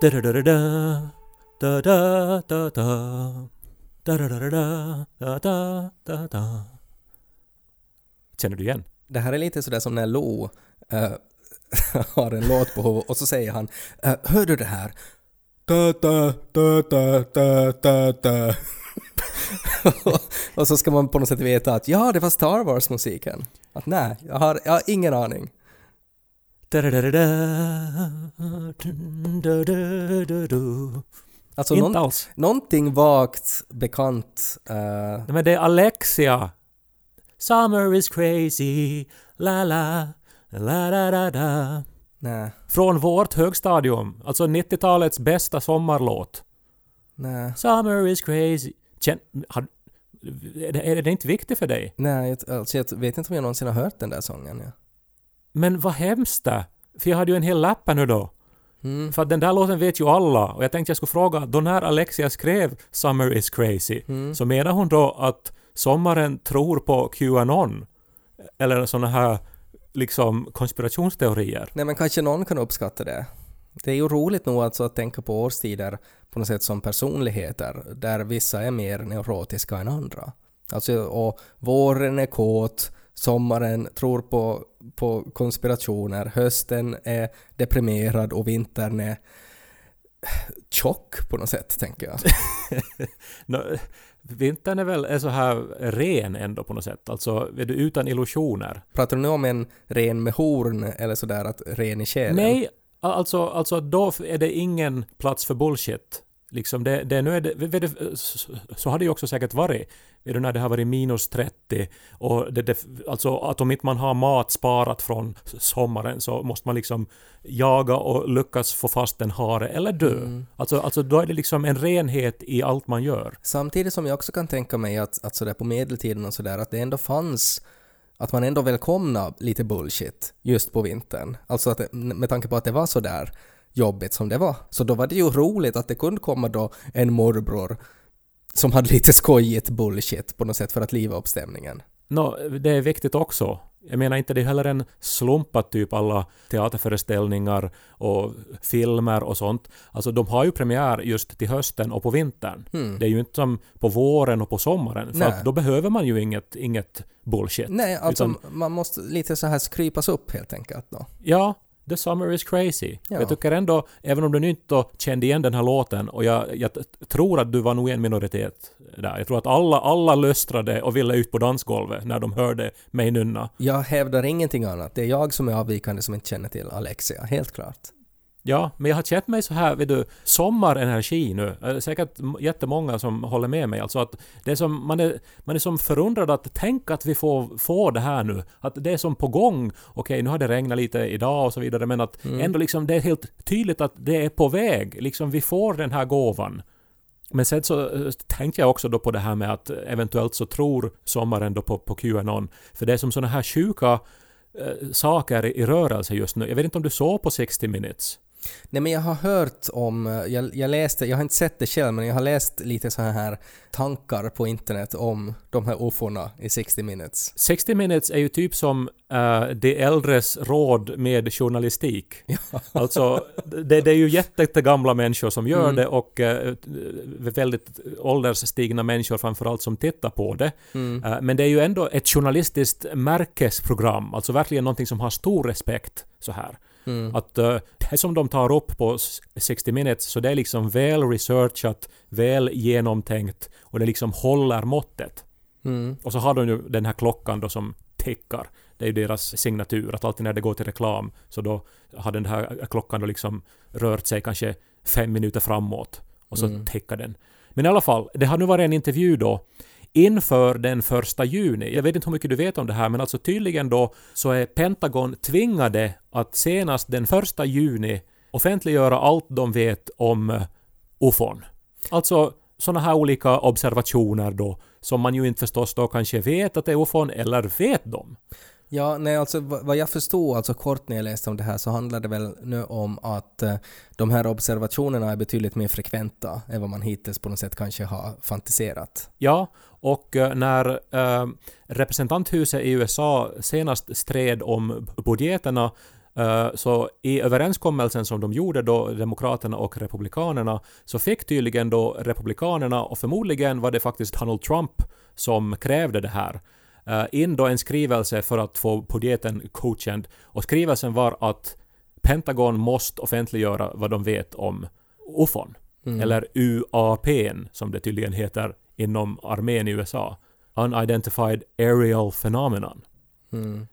Da-da-da-da-da. Da-da-da-da. Da-da-da-da-da. da da Känner du igen? Det här är lite sådär som när Lo eh, har en låt på huvudet och så säger han eh, Hör du det här? Da, da, da, da, da, da, da. och så ska man på något sätt veta att ja, det var Star Wars-musiken. Att nej, jag har, jag har ingen aning. Alltså Inte någon, alls. någonting vagt bekant. eh, Nej, Men det är Alexia. Summer is crazy. La la. La da da da. nej, Från vårt högstadium. Alltså 90-talets bästa sommarlåt. nej, Summer is crazy. Känn, har, är, det, är det inte viktigt för dig? nej, jag- alltså jag vet inte om jag någonsin har hört den där sången. Ja. Men vad hemskt det. För jag hade ju en hel lapp nu då. Mm. För att den där låten vet ju alla. Och jag tänkte jag skulle fråga, då när Alexia skrev Summer is crazy, Mm. så menar hon då att sommaren tror på Qanon? Eller såna här liksom konspirationsteorier? Nej men kanske någon kan uppskatta det. Det är ju roligt nog alltså att tänka på årstider på något sätt som personligheter, där vissa är mer neurotiska än andra. Alltså, och våren är kåt, sommaren tror på, på konspirationer, hösten är deprimerad och vintern är tjock på något sätt, tänker jag. Nå, vintern är väl är så här ren ändå på något sätt. Alltså, är du utan illusioner? Pratar du nu om en ren med horn eller sådär att ren i själen? Nej, alltså, alltså då är det ingen plats för bullshit. Liksom det, det, nu är det, så har det ju också säkert varit. Vet du, när det har varit minus 30 och det, det, alltså att om inte man har mat sparat från sommaren så måste man liksom jaga och lyckas få fast en hare eller dö. Alltså, alltså då är det liksom en renhet i allt man gör. Samtidigt som jag också kan tänka mig att, att sådär på medeltiden och sådär att det ändå fanns att man ändå välkomna lite bullshit just på vintern. Alltså att med tanke på att det var så där jobbigt som det var. Så då var det ju roligt att det kunde komma då en morbror som hade lite skojigt bullshit på något sätt för att liva upp stämningen. Nå, det är viktigt också. Jag menar inte det är heller en slump att typ alla teaterföreställningar och filmer och sånt. Alltså de har ju premiär just till hösten och på vintern. Det är ju inte som på våren och på sommaren. För Nej. att då behöver man ju inget, inget bullshit. Nej, alltså Utan, man måste lite så här skrypas upp helt enkelt då. ja, The Summer is crazy. Ja. Jag tycker ändå, även om du nu inte kände igen den här låten, och jag, jag tror att du var nog en minoritet där. Jag tror att alla, alla lustrade och ville ut på dansgolvet när de hörde mig nunna. Jag hävdar ingenting annat. Det är jag som är avvikande som inte känner till Alexia, helt klart. Ja, men jag har känt mig så här, vet du, sommarenergi nu. Eh, Säkert m- jättemånga som håller med mig. Alltså att det är som, man är, man är som förundrad att tänk att vi får, får det här nu. Att det är som på gång. Okej, nu har det regnat lite idag och så vidare, men att ändå liksom det är helt tydligt att det är på väg. Liksom vi får den här gåvan. Men sen så eh, tänkte jag också då på det här med att eventuellt så tror sommaren då på, på Qanon. För det är som såna här sjuka eh, saker i rörelse just nu. Jag vet inte om du såg på 60 minutes? Nej men jag har hört om, jag, jag läste, jag har inte sett det själv men jag har läst lite så här tankar på internet om de här ufona i 60 minutes. 60 minutes är ju typ som eh, de äldres råd med journalistik. Alltså, det, det är ju jätte- jättegamla människor som gör det och eh, väldigt åldersstigna människor framförallt som tittar på det. Eh, men det är ju ändå ett journalistiskt märkesprogram, alltså verkligen någonting som har stor respekt så här. Att eh, det som de tar upp på s- 60 minutes, så det är liksom väl researchat, väl genomtänkt och det liksom håller måttet. Och så har de ju den här klockan då som tickar. Det är ju deras signatur, att alltid när det går till reklam så då har den här klockan då liksom rört sig kanske fem minuter framåt och så tickar den. Men i alla fall, det har nu varit en intervju då inför den första juni. Jag vet inte hur mycket du vet om det här, men alltså tydligen då så är Pentagon tvingade att senast den första juni offentliggöra allt de vet om eh, UFON. Alltså sådana här olika observationer då, som man ju inte förstås då kanske vet att det är UFON, eller vet de? Ja, nej, alltså vad vad jag förstod, alltså kort när jag läste om det här, så handlar det väl nu om att eh, de här observationerna är betydligt mer frekventa än vad man hittills på något sätt kanske har fantiserat. Ja, och eh, när eh, representanthuset i USA senast stred om budgeterna eh, så i överenskommelsen som de gjorde då, Demokraterna och Republikanerna, så fick tydligen då Republikanerna, och förmodligen var det faktiskt Donald Trump som krävde det här, in då en skrivelse för att få budgeten godkänd. Och skrivelsen var att Pentagon måste offentliggöra vad de vet om UFON. Eller UAP som det tydligen heter inom armén i USA. Unidentified Aerial Phenomenon. Mm.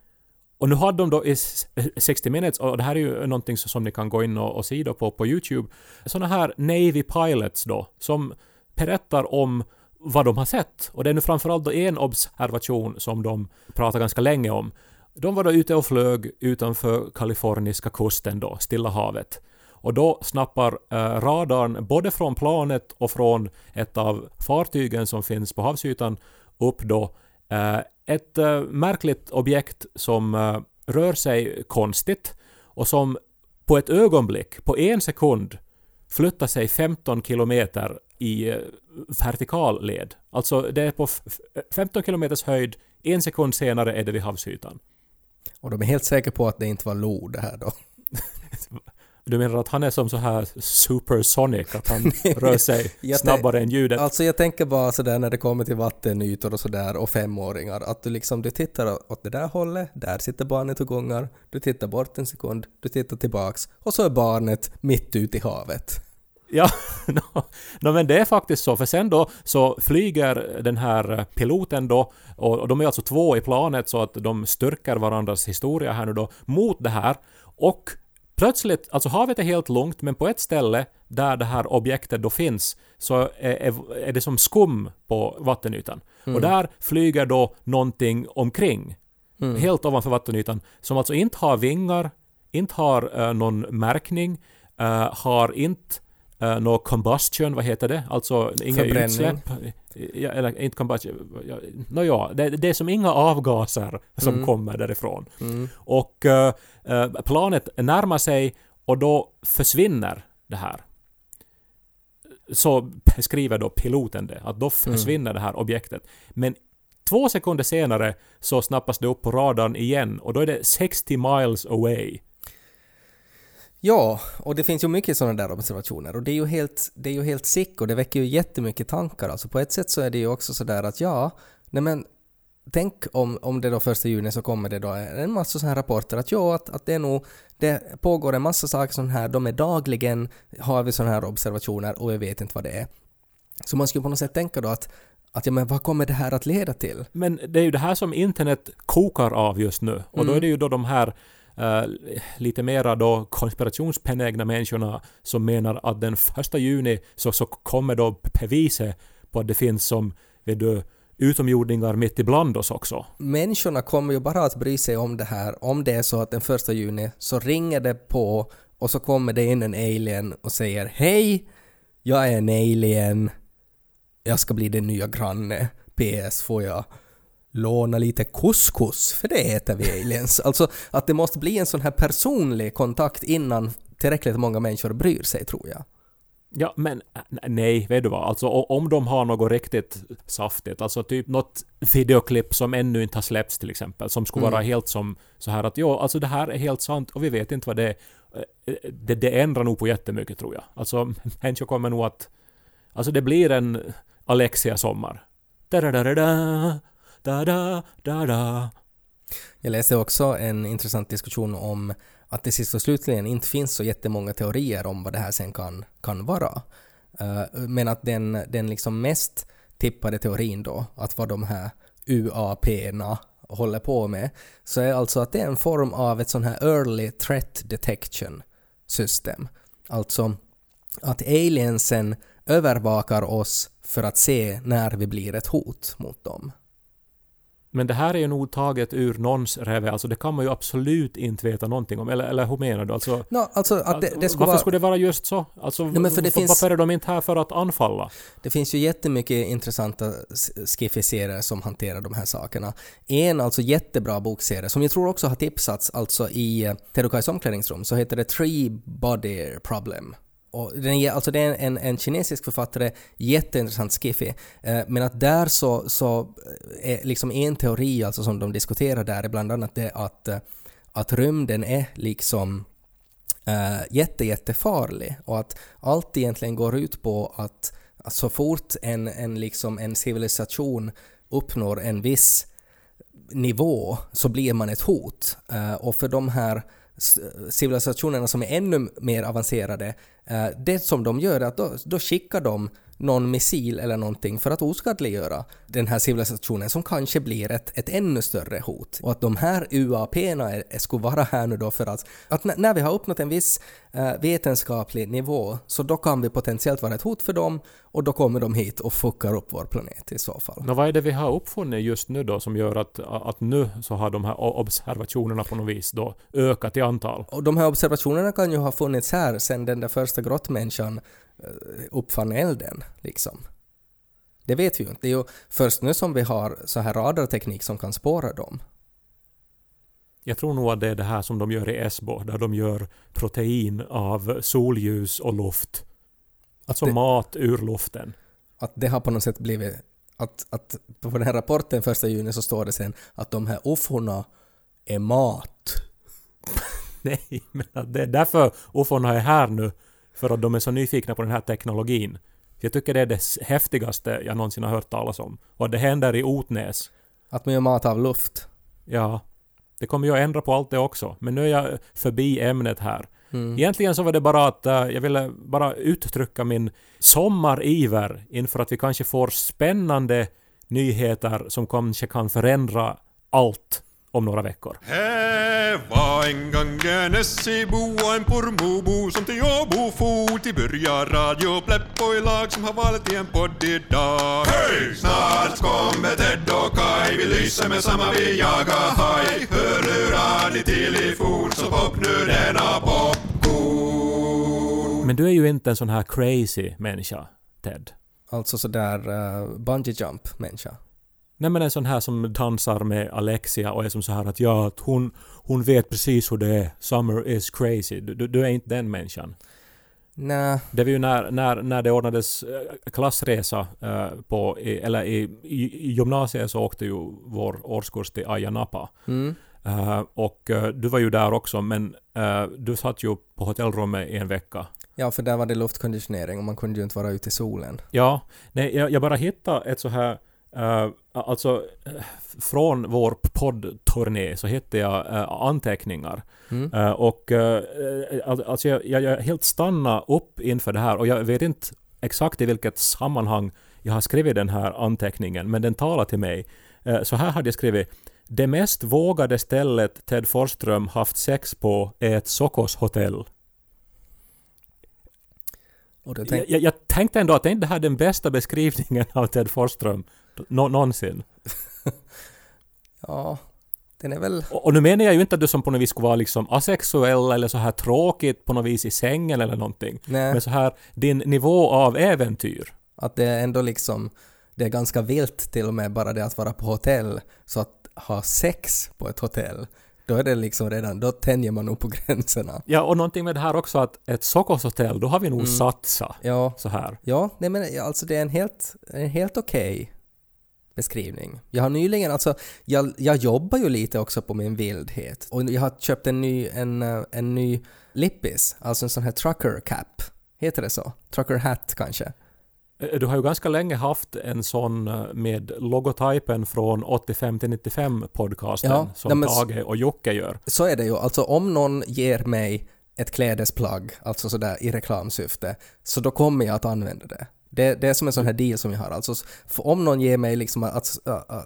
Och nu hade de då i s- 60 minutes, och det här är ju någonting som som ni kan gå in och, och se då på, på YouTube, sådana här Navy pilots då, som berättar om vad de har sett. Och det är nu framförallt då en observation som de pratar ganska länge om. De var då ute och flög utanför kaliforniska kusten då, Stilla havet. Och då snappar eh, radarn både från planet och från ett av fartygen som finns på havsytan upp då eh, ett eh, märkligt objekt som eh, rör sig konstigt och som på ett ögonblick, på en sekund, flyttar sig 15 kilometer i eh, vertikal led. Alltså det är på f- f- 15 kilometers höjd, en sekund senare är det vid havsytan. Och de är helt säkra på att det inte var Lo det här då. Du menar att han är som så här supersonic, att han rör sig snabbare än ljudet? Alltså jag tänker bara sådär när det kommer till vattenytor och sådär och femåringar att du liksom du tittar åt det där hållet, där sitter barnet och gångar, du tittar bort en sekund, du tittar tillbaks och så är barnet mitt ute i havet. Ja, no, no, men det är faktiskt så, för sen då så flyger den här piloten då, och, och de är alltså två i planet så att de styrker varandras historia här nu då, mot det här, och plötsligt, alltså havet är helt lugnt, men på ett ställe där det här objektet då finns så är, är, är det som skum på vattenytan. Och där flyger då någonting omkring, helt ovanför vattenytan, som alltså inte har vingar, inte har eh, någon märkning, eh, har inte uh, någon combustion, vad heter det? Alltså inga utsläpp. Ja, eller inte combustion. Ja, Nåja, det, det är som inga avgaser som Mm. kommer därifrån. Mm. Och eh, eh, planet närmar sig och då försvinner det här. Så skriver då piloten det, att då försvinner det här objektet. Men två sekunder senare så snappas det upp på radarn igen och då är det 60 miles away. Ja, och det finns ju mycket sådana där observationer och det är ju helt, det är ju helt sick och det väcker ju jättemycket tankar. Alltså på ett sätt så är det ju också sådär att ja, nej men tänk om, om det då första juni så kommer det då en massa sådana här rapporter att ja, att, att det är nog, det pågår en massa saker sådana här, de är dagligen, har vi sådana här observationer och vi vet inte vad det är. Så man skulle på något sätt tänka då att, att ja men vad kommer det här att leda till? Men det är ju det här som internet kokar av just nu. Och då Mm. är det ju då de här Eh, lite mera då konspirationsbenägna människorna som menar att den första juni så, så kommer då beviset på att det finns som vet du, utomjordingar mitt ibland oss också. människorna kommer ju bara att bry sig om det här om det är så att den första juni så ringer det på och så kommer det in en alien och säger Hej! Jag är en alien. Jag ska bli din nya granne. PS får jag låna lite couscous? För det äter vi aliens. Alltså att det måste bli en sån här personlig kontakt innan tillräckligt många människor bryr sig tror jag. Ja, men nej, vet du vad? Alltså om de har något riktigt saftigt, alltså typ något videoklipp som ännu inte har släppts till exempel, som skulle vara helt som så här att ja, alltså det här är helt sant och vi vet inte vad det är. Eh, Det, det ändrar nog på jättemycket tror jag. Alltså människor kommer nog att... Alltså det blir en Alexia-sommar. Da-da-da-da. Jag läste också en intressant diskussion om att det sist och slutligen inte finns så jättemånga teorier om vad det här sen kan, kan vara. Eh, men att den, den liksom mest tippade teorin då, att vad de här UAP-na håller på med, så är alltså att det är en form av ett sån här early threat detection system. Alltså att aliensen övervakar oss för att se när vi blir ett hot mot dem. Men det här är ju nog taget ur någons revve, alltså det kan man ju absolut inte veta någonting om. Eller, eller hur menar du? Alltså, No, alltså att det, det skulle varför vara... skulle det vara just så? Alltså, Nej, men för det varför, finns- är de inte här för att anfalla? Det finns ju jättemycket intressanta skiffiserier som hanterar de här sakerna. En alltså jättebra bokserie som jag tror också har tipsats alltså i eh, Terukais omklädningsrum så heter det Three Body Problem. Och den, alltså det är en, en kinesisk författare, jätteintressant skiffi. Eh, men att där så, så eh, är liksom en teori alltså som de diskuterar där är bland annat det att, eh, att rymden är liksom eh, jätte, jättefarlig och att allt egentligen går ut på att, att så fort en, en, liksom en civilisation uppnår en viss nivå så blir man ett hot. Eh, och för de här civilisationerna som är ännu mer avancerade, Eh, det som de gör är att då, då skickar de någon missil eller någonting för att oskadliggöra den här civilisationen som kanske blir ett, ett ännu större hot. Och att de här är, skulle vara här nu då för att, att när vi har uppnått en viss eh, vetenskaplig nivå så då kan vi potentiellt vara ett hot för dem och då kommer de hit och fuckar upp vår planet i så fall. Nå, vad är det vi har uppfunnit just nu då som gör att, att nu så har de här observationerna på något vis då ökat i antal? Och de här observationerna kan ju ha funnits här sedan den där första grottmänniskan uppfann elden, liksom. Det vet vi ju inte. Det är ju först nu som vi har så här radarteknik som kan spåra dem. Jag tror nog att det är det här som de gör i Esbo, där de gör protein av solljus och luft. Alltså det- mat ur luften. Att det har på något sätt blivit... Att, att på den här rapporten första juni så står det sen att de här ufona är mat. Nej, men det är därför ufona är här nu. För att de är så nyfikna på den här teknologin. Jag tycker det är det häftigaste jag någonsin har hört talas om. Och det händer i Otnäs. Att man gör mat av luft. Ja, det kommer ju att ändra på allt det också. Men nu är jag förbi ämnet här. Mm. Egentligen så var det bara att eh, jag ville bara uttrycka min sommariver inför att vi kanske får spännande nyheter som kanske kan förändra allt om några veckor. Här var en gång en Essebo och en Pormobo som till Åbo for till börja Radio Pleppo i lag som har valt i en podd idag. Hej! Snart kommer Ted och Kai, vi lyser med samma vi jagar haj. Ni till i fort så pop nu denna popcorn. Men du är ju inte en sån här crazy människa, Ted. Alltså sådär uh, bungee jump människa. Nej men en sån här som dansar med Alexia och är som så här att ja, att hon, hon vet precis hur det är. Summer is crazy. Du, du, du är inte den människan. Nej, Det var ju när, när, när det ordnades eh, klassresa eh, på, eller i, i, gymnasiet så åkte ju vår årskurs till Ayia Napa. mm. Eh, och du var ju där också men du satt ju på hotellrummet i en vecka. Ja, för där var det luftkonditionering och man kunde ju inte vara ute i solen. Ja, nej, jag, jag bara hittade ett så här eh, alltså eh, från vår poddturné så hittade jag eh, anteckningar. Mm. Eh, och al- alltså jag, jag, jag helt stannade upp inför det här och jag vet inte exakt i vilket sammanhang jag har skrivit den här anteckningen men den talar till mig. Så här hade jag skrivit det mest vågade stället Ted Forsström haft sex på är ett Sokos hotell. Tänkte Jag, jag tänkte ändå att det inte här är den bästa beskrivningen av Ted Forsström nå- någonsin. ja, den är väl... Och, och nu menar jag ju inte att du som på något vis skulle vara liksom asexuell eller så här tråkigt på något vis i sängen eller någonting. Nej, Men så här, din nivå av äventyr. att det är ändå liksom... Det är ganska vilt till och med bara det att vara på hotell. Så att ha sex på ett hotell, då är det liksom redan... Då tänjer man nog på gränserna. Ja, och någonting med det här också att ett Sokos hotell, då har vi nog satsat Ja, så här. Ja, nej men alltså det är en helt, en helt okej beskrivning. Jag har nyligen, alltså jag, jag jobbar ju lite också på min vildhet och jag har köpt en ny, en, eh, en ny lippis, alltså en sån här trucker cap. Heter det så? Trucker hat kanske? Eh, Du har ju ganska länge haft en sån eh, med logotypen från 85 till 95 podcasten Ja, som men Tage och Jocke gör. Så är det ju, alltså om någon ger mig ett klädesplagg, alltså sådär i reklamsyfte, så då kommer jag att använda det. Det, det är som en sån här deal som jag har. Alltså, om någon ger mig liksom att, uh, uh,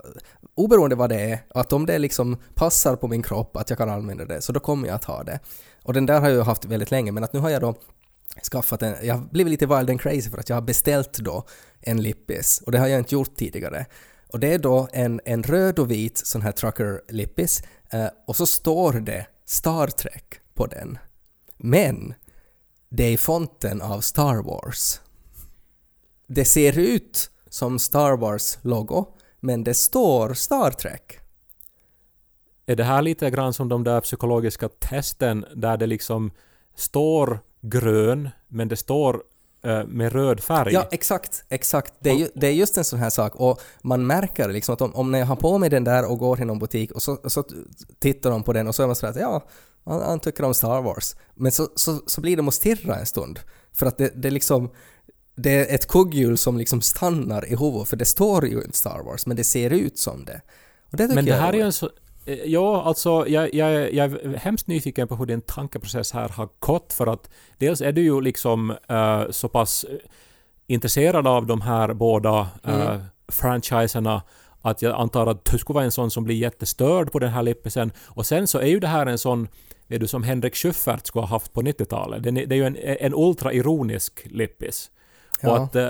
oberoende vad det är, att om det liksom passar på min kropp att jag kan använda det, så då kommer jag att ha det. Och den där har jag ju haft väldigt länge, men att nu har jag då skaffat en, jag har blivit lite wild and crazy för att jag har beställt då en lippis och det har jag inte gjort tidigare. Och det är då en, en röd och vit sån här trucker lippis eh, och så står det Star Trek på den. Men det är i fonten av Star Wars. Det ser ut som Star Wars-logo men det står Star Trek. Är det här lite grann som de där psykologiska testen där det liksom står grön men det står eh, med röd färg? Ja, exakt, exakt. Det är, ju, det är just en sån här sak och man märker liksom att om, om jag har på mig den där och går till någon butik och så, så tittar de på den och så är man sådär att ja, han, tycker om Star Wars. Men så, så, så blir de och stirra en stund. För att det, det liksom det är ett kugghjul som liksom stannar i huvudet för det står ju inte Star Wars men det ser ut som det. Och det tycker Men det jag här är ju en så... eh, Ja, alltså jag, jag, jag är hemskt nyfiken på hur din tankeprocess här har gått för att dels är du ju liksom eh, så pass eh, intresserad av de här båda uh, franchiserna att jag antar att du skulle vara en sån som blir jättestörd på den här lippisen. Och sen så är ju det här en sån vet du, som Henrik Schyffert skulle ha haft på 90-talet. Den är- Det är ju en, en ultra-ironisk lippis. Ja. Och att eh,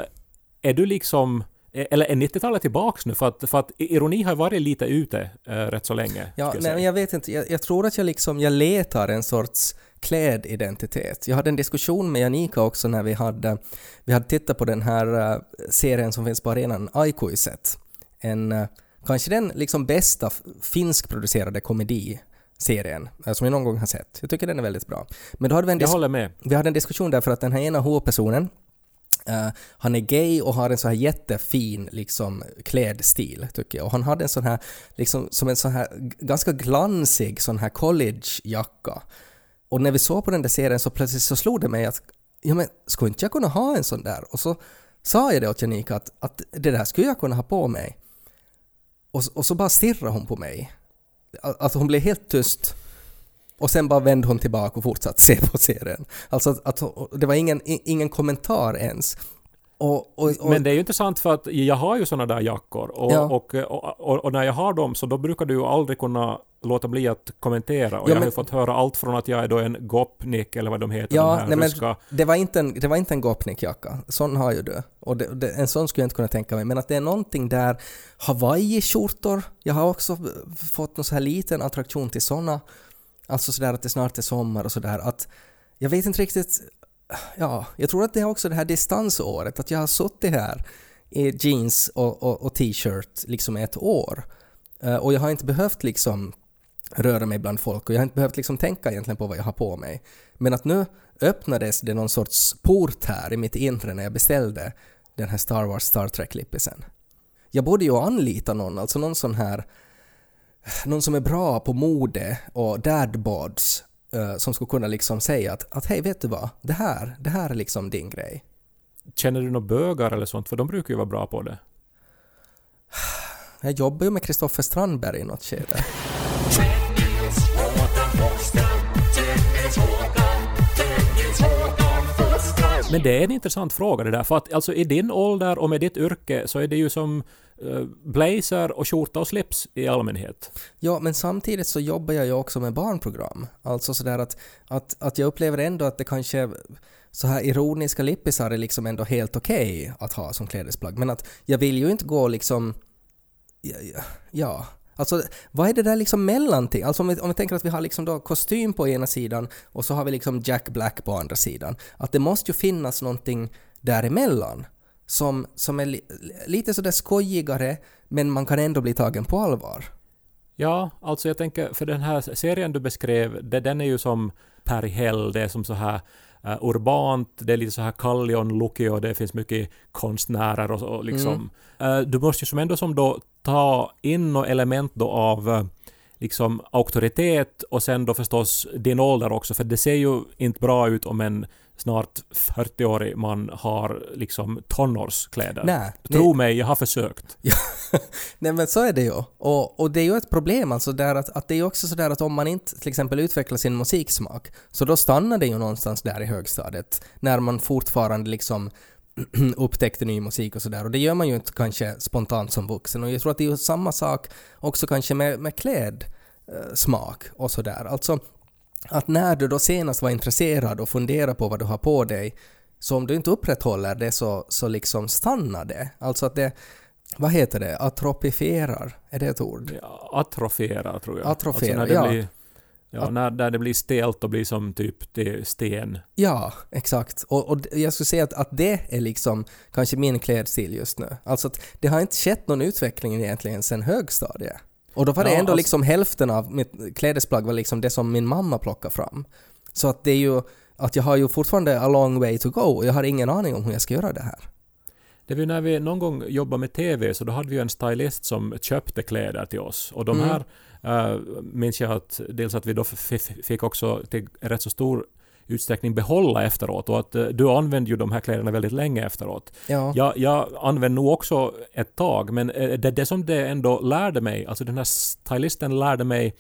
är du liksom... Eller är 90-talet tillbaks nu? För att, för att ironi har varit lite ute eh, rätt så länge. Ja, nej, men jag vet inte. Jag, jag tror att jag liksom, jag letar en sorts klädidentitet. Jag hade en diskussion med Janika också när vi hade, vi hade tittat på den här eh, serien som finns på arenan, Aikuiset. En, eh, kanske den liksom bästa finskproducerade komediserien eh, som jag någon gång har sett. Jag tycker den är väldigt bra. Men då hade vi en Jag håller med. vi hade en diskussion där för att den här ena huvudpersonen Eh, han är gay och har en så här jättefin liksom klädstil tycker jag. Och han hade en sån här, liksom som en sån här ganska glansig sån här collegejacka. Och när vi såg på den där serien så plötsligt så slog det mig att ja men skulle inte jag kunna ha en sån där? Och så sa jag det åt Janika att, att det där skulle jag kunna ha på mig. Och, och så bara stirrade hon på mig. Alltså hon blev helt tyst. Och sen bara vände hon tillbaka och fortsatte se på serien. Alltså att, att det var ingen, ingen kommentar ens. Och, och, och, Men det är ju intressant för att jag har ju såna där jackor och, Ja. och, när jag har dem så då brukar du ju aldrig kunna låta bli att kommentera. Och Ja, jag har men- ju fått höra allt från att jag är då en gopnik eller vad de heter, de Ja, här nej, men ryska... det var inte en, det var inte en Gopnik-jacka. Sån har ju du. Och det, det, en sån skulle jag inte kunna tänka mig. Men att det är någonting där, Hawaii-skjortor. Jag har också fått någon så här liten attraktion till såna. Alltså sådär att det snart är sommar och sådär. Att jag vet inte riktigt, ja, jag tror att det är också det här distansåret. Att jag har suttit här i jeans och, och, och t-shirt liksom ett år. Eh, och jag har inte behövt liksom röra mig bland folk och jag har inte behövt liksom tänka egentligen på vad jag har på mig. Men att nu öppnades det någon sorts port här i mitt inre när jag beställde den här Star Wars Star Trek-lippisen. Jag borde ju anlita någon, alltså någon sån här någon som är bra på mode och dadbods eh, som skulle kunna liksom säga att, att hej vet du vad, det här, det här är liksom din grej. Känner du några bögar eller sånt? För de brukar ju vara bra på det. Jag jobbar ju med Kristoffer Strandberg i något skede. Men det är en intressant fråga det där, för att alltså i din ålder och med ditt yrke så är det ju som Eh, blazer och skjorta och slips i allmänhet. Ja, men samtidigt så jobbar jag ju också med barnprogram. Alltså sådär att, att, att jag upplever ändå att det kanske så här ironiska lippisar är liksom ändå helt okej att ha som klädesplagg. Men att jag vill ju inte gå liksom... Ja, ja, ja. Alltså vad är det där liksom mellanting? Alltså om vi, om vi tänker att vi har liksom då kostym på ena sidan och så har vi liksom Jack Black på andra sidan. Att det måste ju finnas någonting däremellan som, som är li, lite sådär skojigare men man kan ändå bli tagen på allvar. Ja, alltså jag tänker, för den här serien du beskrev, det, den är ju som Per Hell, det är som så här uh, urbant, det är lite så här Kallion, Lukio, det finns mycket konstnärer och, och liksom. Eh, du måste ju som ändå som då ta in något element då av eh, liksom auktoritet och sen då förstås din ålder också, för det ser ju inte bra ut om en snart 40-årig man har liksom tonårskläder. Nej, Tro mig, jag har försökt. Nej men så är det ju. Och, och det är ju ett problem alltså där att, att det är ju också sådär att om man inte till exempel utvecklar sin musiksmak så då stannar det ju någonstans där i högstadiet när man fortfarande liksom upptäckte ny musik och sådär och det gör man ju inte kanske spontant som vuxen och jag tror att det är ju samma sak också kanske med, med klädsmak och sådär. Alltså att när du då senast var intresserad och funderade på vad du har på dig, så om du inte upprätthåller det så, så liksom stannar det. Alltså att det, vad heter det, atrofierar, är det ett ord? Ja, atrofierar tror jag. Atrofierar, alltså när det ja. Blir, ja, när, när det blir stelt och blir som typ det sten. Ja, exakt. Och, och jag skulle säga att, att det är liksom kanske min klädstil just nu. Alltså att det har inte skett någon utveckling egentligen sedan högstadiet. Och då var det Ja, ändå alltså- liksom hälften av mitt klädesplagg var liksom det som min mamma plockade fram. Så att det är ju att jag har ju fortfarande a long way to go och jag har ingen aning om hur jag ska göra det här. Det var ju när vi någon gång jobbade med TV så då hade vi en stylist som köpte kläder till oss. Och de Mm. här uh, minns jag att dels att vi då fick också till rätt så stor utsträckning behålla efteråt och att eh, du använde ju de här kläderna väldigt länge efteråt. Ja. Jag, jag använde nog också ett tag men eh, det, det som det ändå lärde mig, alltså den här stylisten lärde mig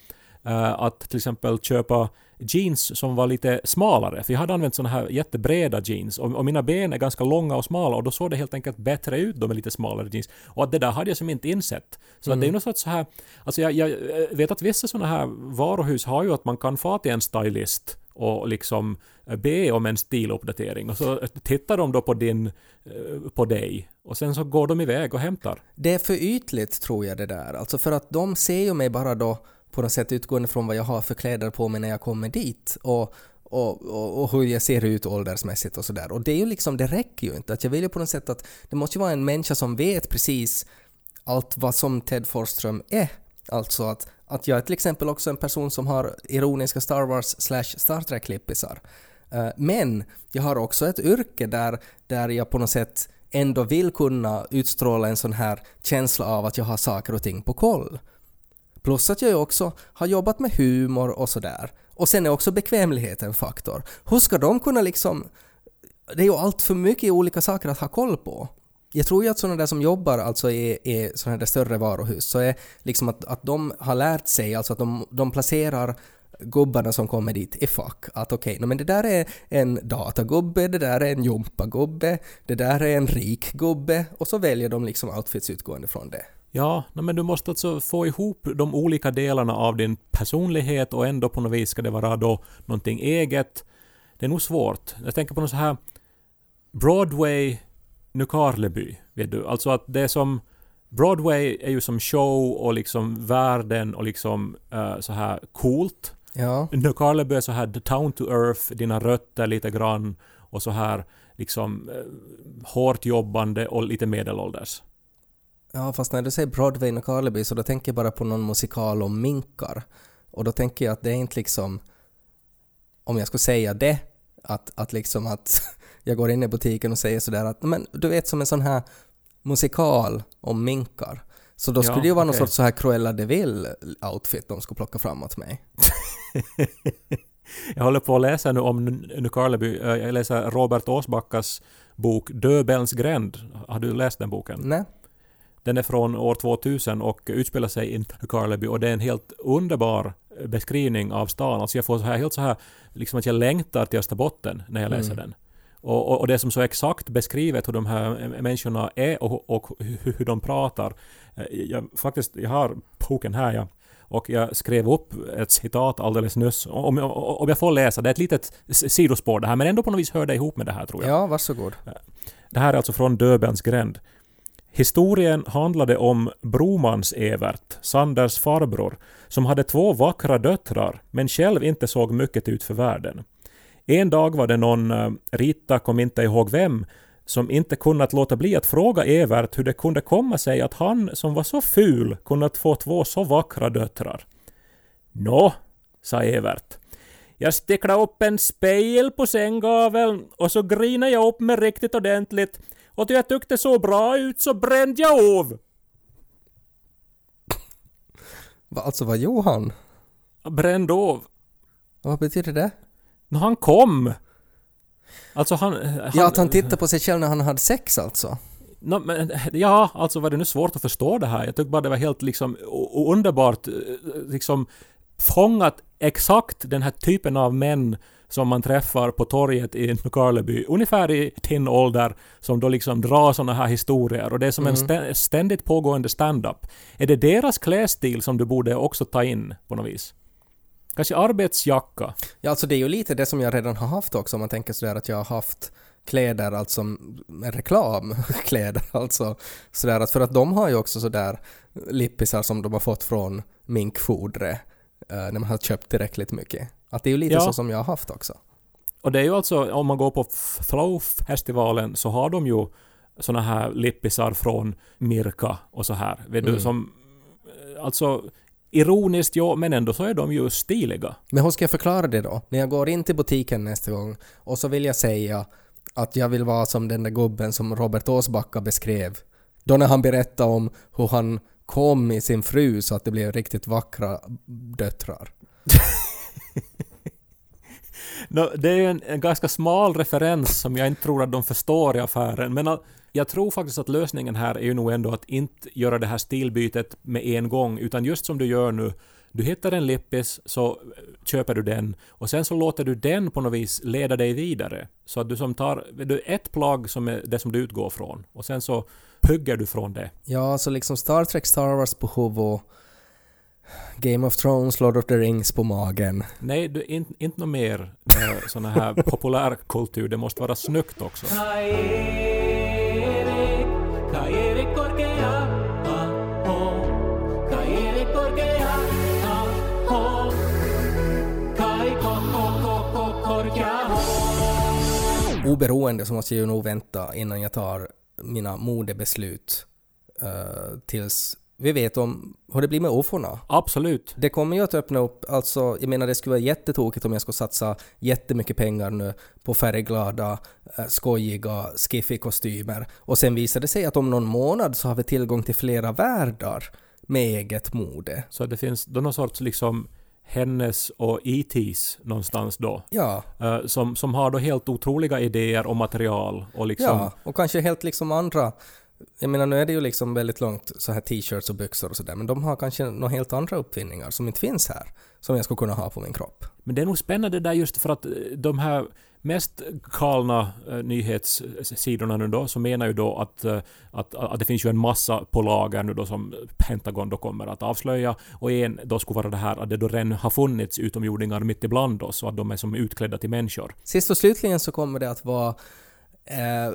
eh, att till exempel köpa jeans som var lite smalare. För jag hade använt såna här jättebreda jeans och, och mina ben är ganska långa och smala och då såg det helt enkelt bättre ut då med lite smalare jeans. Och att det där hade jag som inte insett. Så att det är något sorts så här... Alltså jag, jag vet att vissa såna här varuhus har ju att man kan få till en stylist och liksom eh, be om en stiluppdatering och så eh, tittar de då på din, eh, på dig och sen så går de iväg och hämtar. Det är för ytligt tror jag det där. Alltså för att de ser ju mig bara då på något sätt utgående från vad jag har för kläder på mig när jag kommer dit. Och, och, och, och hur jag ser ut åldersmässigt och sådär. Och det är ju liksom, det räcker ju inte. Att jag vill ju på något sätt att det måste ju vara en människa som vet precis allt vad som Ted Forsström är. Alltså att, att jag är till exempel också en person som har ironiska Star Wars slash Star Trek-klippisar. Eh, men jag har också ett yrke där, där jag på något sätt ändå vill kunna utstråla en sån här känsla av att jag har saker och ting på koll. Plus att jag ju också har jobbat med humor och sådär. Och sen är också bekvämlighet en faktor. Hur ska de kunna liksom... Det är ju allt för mycket olika saker att ha koll på. Jag tror ju att sådana där som jobbar alltså i, är sådana där större varuhus så är liksom att, att de har lärt sig, alltså att de, de placerar gubbarna som kommer dit i fack. Att okej, okay, men det där är en datagubbe, det där är en jumpagubbe, det där är en rik gubbe och så väljer de liksom outfits utgående från det. Ja, men du måste alltså få ihop de olika delarna av din personlighet och ändå på något vis ska det vara då någonting eget. Det är nog svårt. Jag tänker på något så här Broadway, Nykarleby, vet du. Alltså att det är som Broadway är ju som show och liksom världen och liksom eh, så här coolt. Ja, Nykarleby är så här down to earth, dina rötter lite grann och så här liksom eh, hårt jobbande och lite medelålders. ja fast när du säger Broadway och Karleby så då tänker jag bara på någon musikal om minkar. Och då tänker jag att det är inte liksom... Om jag skulle säga det, att, att liksom att jag går in i butiken och säger sådär att men du vet som en sån här musikal om minkar. Så då Ja, skulle det ju vara någon okej. sorts så här Cruella de Vil outfit de skulle plocka fram åt mig. Jag håller på att läsa nu om Nykarleby. Eh, Jag läser Robert Åsbackas bok Döbelns gränd. Har du läst den boken? Nej? Den är från år 2000 och utspelar sig i Nykarleby och det är en helt underbar beskrivning av stan. Alltså jag får så här, helt så här, liksom att jag längtar till Österbotten när jag läser Mm. den. Och, och, och det som så exakt beskrivet hur de här människorna är och, och hur, hur de pratar. Eh, Jag, faktiskt, jag har boken här ja. Och jag skrev upp ett citat alldeles nyss. Om, om, jag får läsa, det är ett litet sidospår det här, men ändå på något vis hör det ihop med det här tror jag. Ja, varsågod. Det här är alltså från Döbelns gränd. Historien handlade om Bromans-Evert, Sanders farbror, som hade två vackra döttrar, men själv inte såg mycket ut för världen. En dag var det någon, eh, Rita kom inte ihåg vem, som inte kunnat låta bli att fråga Evert hur det kunde komma sig att han, som var så ful, kunnat få två så vackra döttrar. Nå, sa Evert. Jag sticklade upp en spegel på sänggaveln och så grinade jag upp mig riktigt ordentligt och då jag tyckte så bra ut så brände jag av. Alltså vad Johan? Brände av? Vad betyder det? Nå, han kom! Alltså han... han Ja, att han tittar på sig själv när han hade sex alltså. Nå, men, ja, alltså var det nu svårt att förstå det här? Jag tycker bara det var helt liksom underbart, eh, liksom fångat exakt den här typen av män som man träffar på torget i Nykarleby, ungefär i din ålder, som då liksom drar såna här historier och det är som en stä- ständigt pågående stand-up. Är det deras klädstil som du borde också ta in på något vis? Kanske arbetsjacka. Ja, alltså det är ju lite det som jag redan har haft också om man tänker sådär att jag har haft kläder, alltså med reklamkläder alltså. Sådär att för att de har ju också sådär lippisar som de har fått från minkfodret eh, när man har köpt tillräckligt mycket. Att det är ju lite Ja. så som jag har haft också. Och det är ju alltså, om man går på Flow-festivalen så har de ju såna här lippisar från Mirka och så här. Vet du, Mm. som... eh, Alltså, ironiskt ja, men ändå så är de ju stiliga. Men hur ska jag förklara det då? När jag går in till butiken nästa gång och så vill jag säga att jag vill vara som den där gubben som Robert Åsbacka beskrev. Då när han berättade om hur han kom i sin fru så att det blev riktigt vackra döttrar. No, det är en, en ganska smal referens som jag inte tror att de förstår i affären. Men äh, jag tror faktiskt att lösningen här är ju nog ändå att inte göra det här stilbytet med en gång, utan just som du gör nu. Du hittar en lippis, så äh, köper du den och sen så låter du den på något vis leda dig vidare. Så att du som tar du, ett plagg som är det som du utgår från och sen så hugger du från det. Ja, så liksom Star Trek, Star Wars på Game of Thrones, Lord of the Rings på magen. Nej, du, inte, inte något mer eh, sån här populärkultur. Det måste vara snyggt också. Oberoende så måste jag ju nog vänta innan jag tar mina modebeslut eh, tills vi vet om hur det blir med ufona. Absolut. Det kommer ju att öppna upp, alltså jag menar det skulle vara jättetokigt om jag skulle satsa jättemycket pengar nu på färgglada, eh, skojiga skiffy-kostymer och sen visar det sig att om någon månad så har vi tillgång till flera världar med eget mode. Så det finns då någon sorts liksom hennes och E.T.s någonstans då. Ja, eh, som, som har då helt otroliga idéer och material och liksom... ja, och kanske helt liksom andra jag menar nu är det ju liksom väldigt långt så här t-shirts och byxor och sådär men de har kanske några helt andra uppfinningar som inte finns här som jag skulle kunna ha på min kropp. Men det är nog spännande där just för att eh, de här mest galna eh, nyhetssidorna nu då, så menar ju då att, eh, att, att det finns ju en massa på lager nu då som Pentagon då kommer att avslöja och en då skulle vara det här att det då redan har funnits utomjordingar mitt ibland oss och att de är som utklädda till människor. Sist och slutligen så kommer det att vara Eh,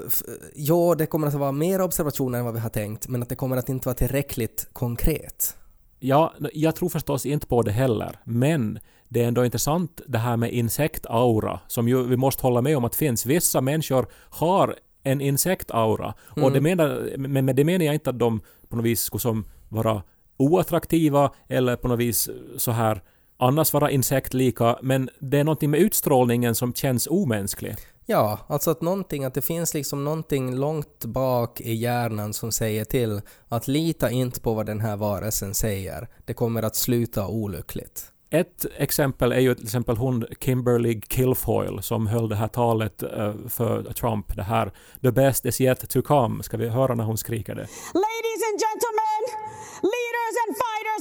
ja, det kommer att vara mer observationer än vad vi har tänkt, men att det kommer att inte vara tillräckligt konkret. Ja, jag tror förstås inte på det heller, men det är ändå intressant det här med insektaura, som ju vi måste hålla med om att finns. Vissa människor har en insektaura, och det menar, men med det menar jag inte att de på något vis skulle som vara oattraktiva eller på något vis så här annars vara insektlika, men det är någonting med utstrålningen som känns omänsklig. Ja, alltså att någonting, att det finns liksom någonting långt bak i hjärnan som säger till att lita inte på vad den här varelsen säger. Det kommer att sluta olyckligt. Ett exempel är ju till exempel hon Kimberly Guilfoyle som höll det här talet eh, för Trump. Det här “The best is yet to come”. Ska vi höra när hon skriker det? Ladies and gentlemen,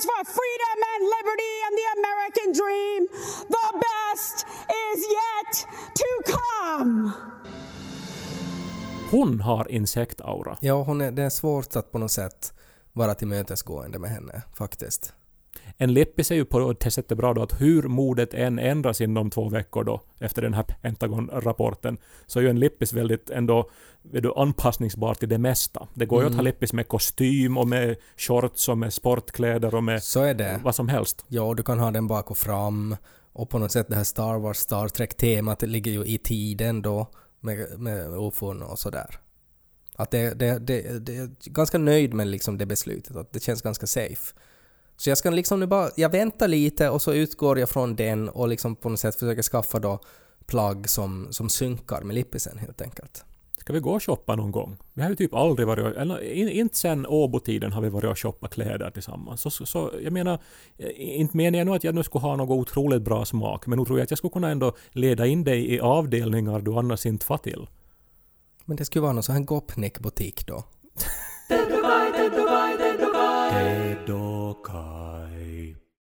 and fighters for freedom and liberty and the American dream, the best is yet to come. Hon har insektaura. Ja, hon är, det är svårt att på något sätt vara tillmötesgående med henne, faktiskt. En lippis är ju på det sättet bra då att hur modet än ändras inom två veckor då efter den här Pentagon-rapporten så är ju en lippis väldigt ändå är du, anpassningsbar till det mesta. Det går ju att ha lippis med kostym och med shorts och med sportkläder och med Så är det. vad som helst. Ja, du kan ha den bak och fram. Och på något sätt det här Star Wars, Star Trek-temat ligger ju i tiden då med, med ufon och sådär. Att det, det, det, det är ganska nöjd med liksom det beslutet, att det känns ganska safe. Så jag ska liksom nu bara, jag väntar lite och så utgår jag från den och liksom på något sätt försöker skaffa då plagg som, som synkar med lippisen helt enkelt. Ska vi gå och shoppa någon gång? Vi har ju typ aldrig varit och- eller in, inte sen Åbo-tiden har vi varit och shoppat kläder tillsammans. Så, så, så jag menar, eh, inte menar jag nu att jag nu skulle ha något otroligt bra smak, men nog tror jag att jag skulle kunna ändå leda in dig i avdelningar du annars inte far till. Men det skulle vara någon sån här Gopnik-butik då. Det då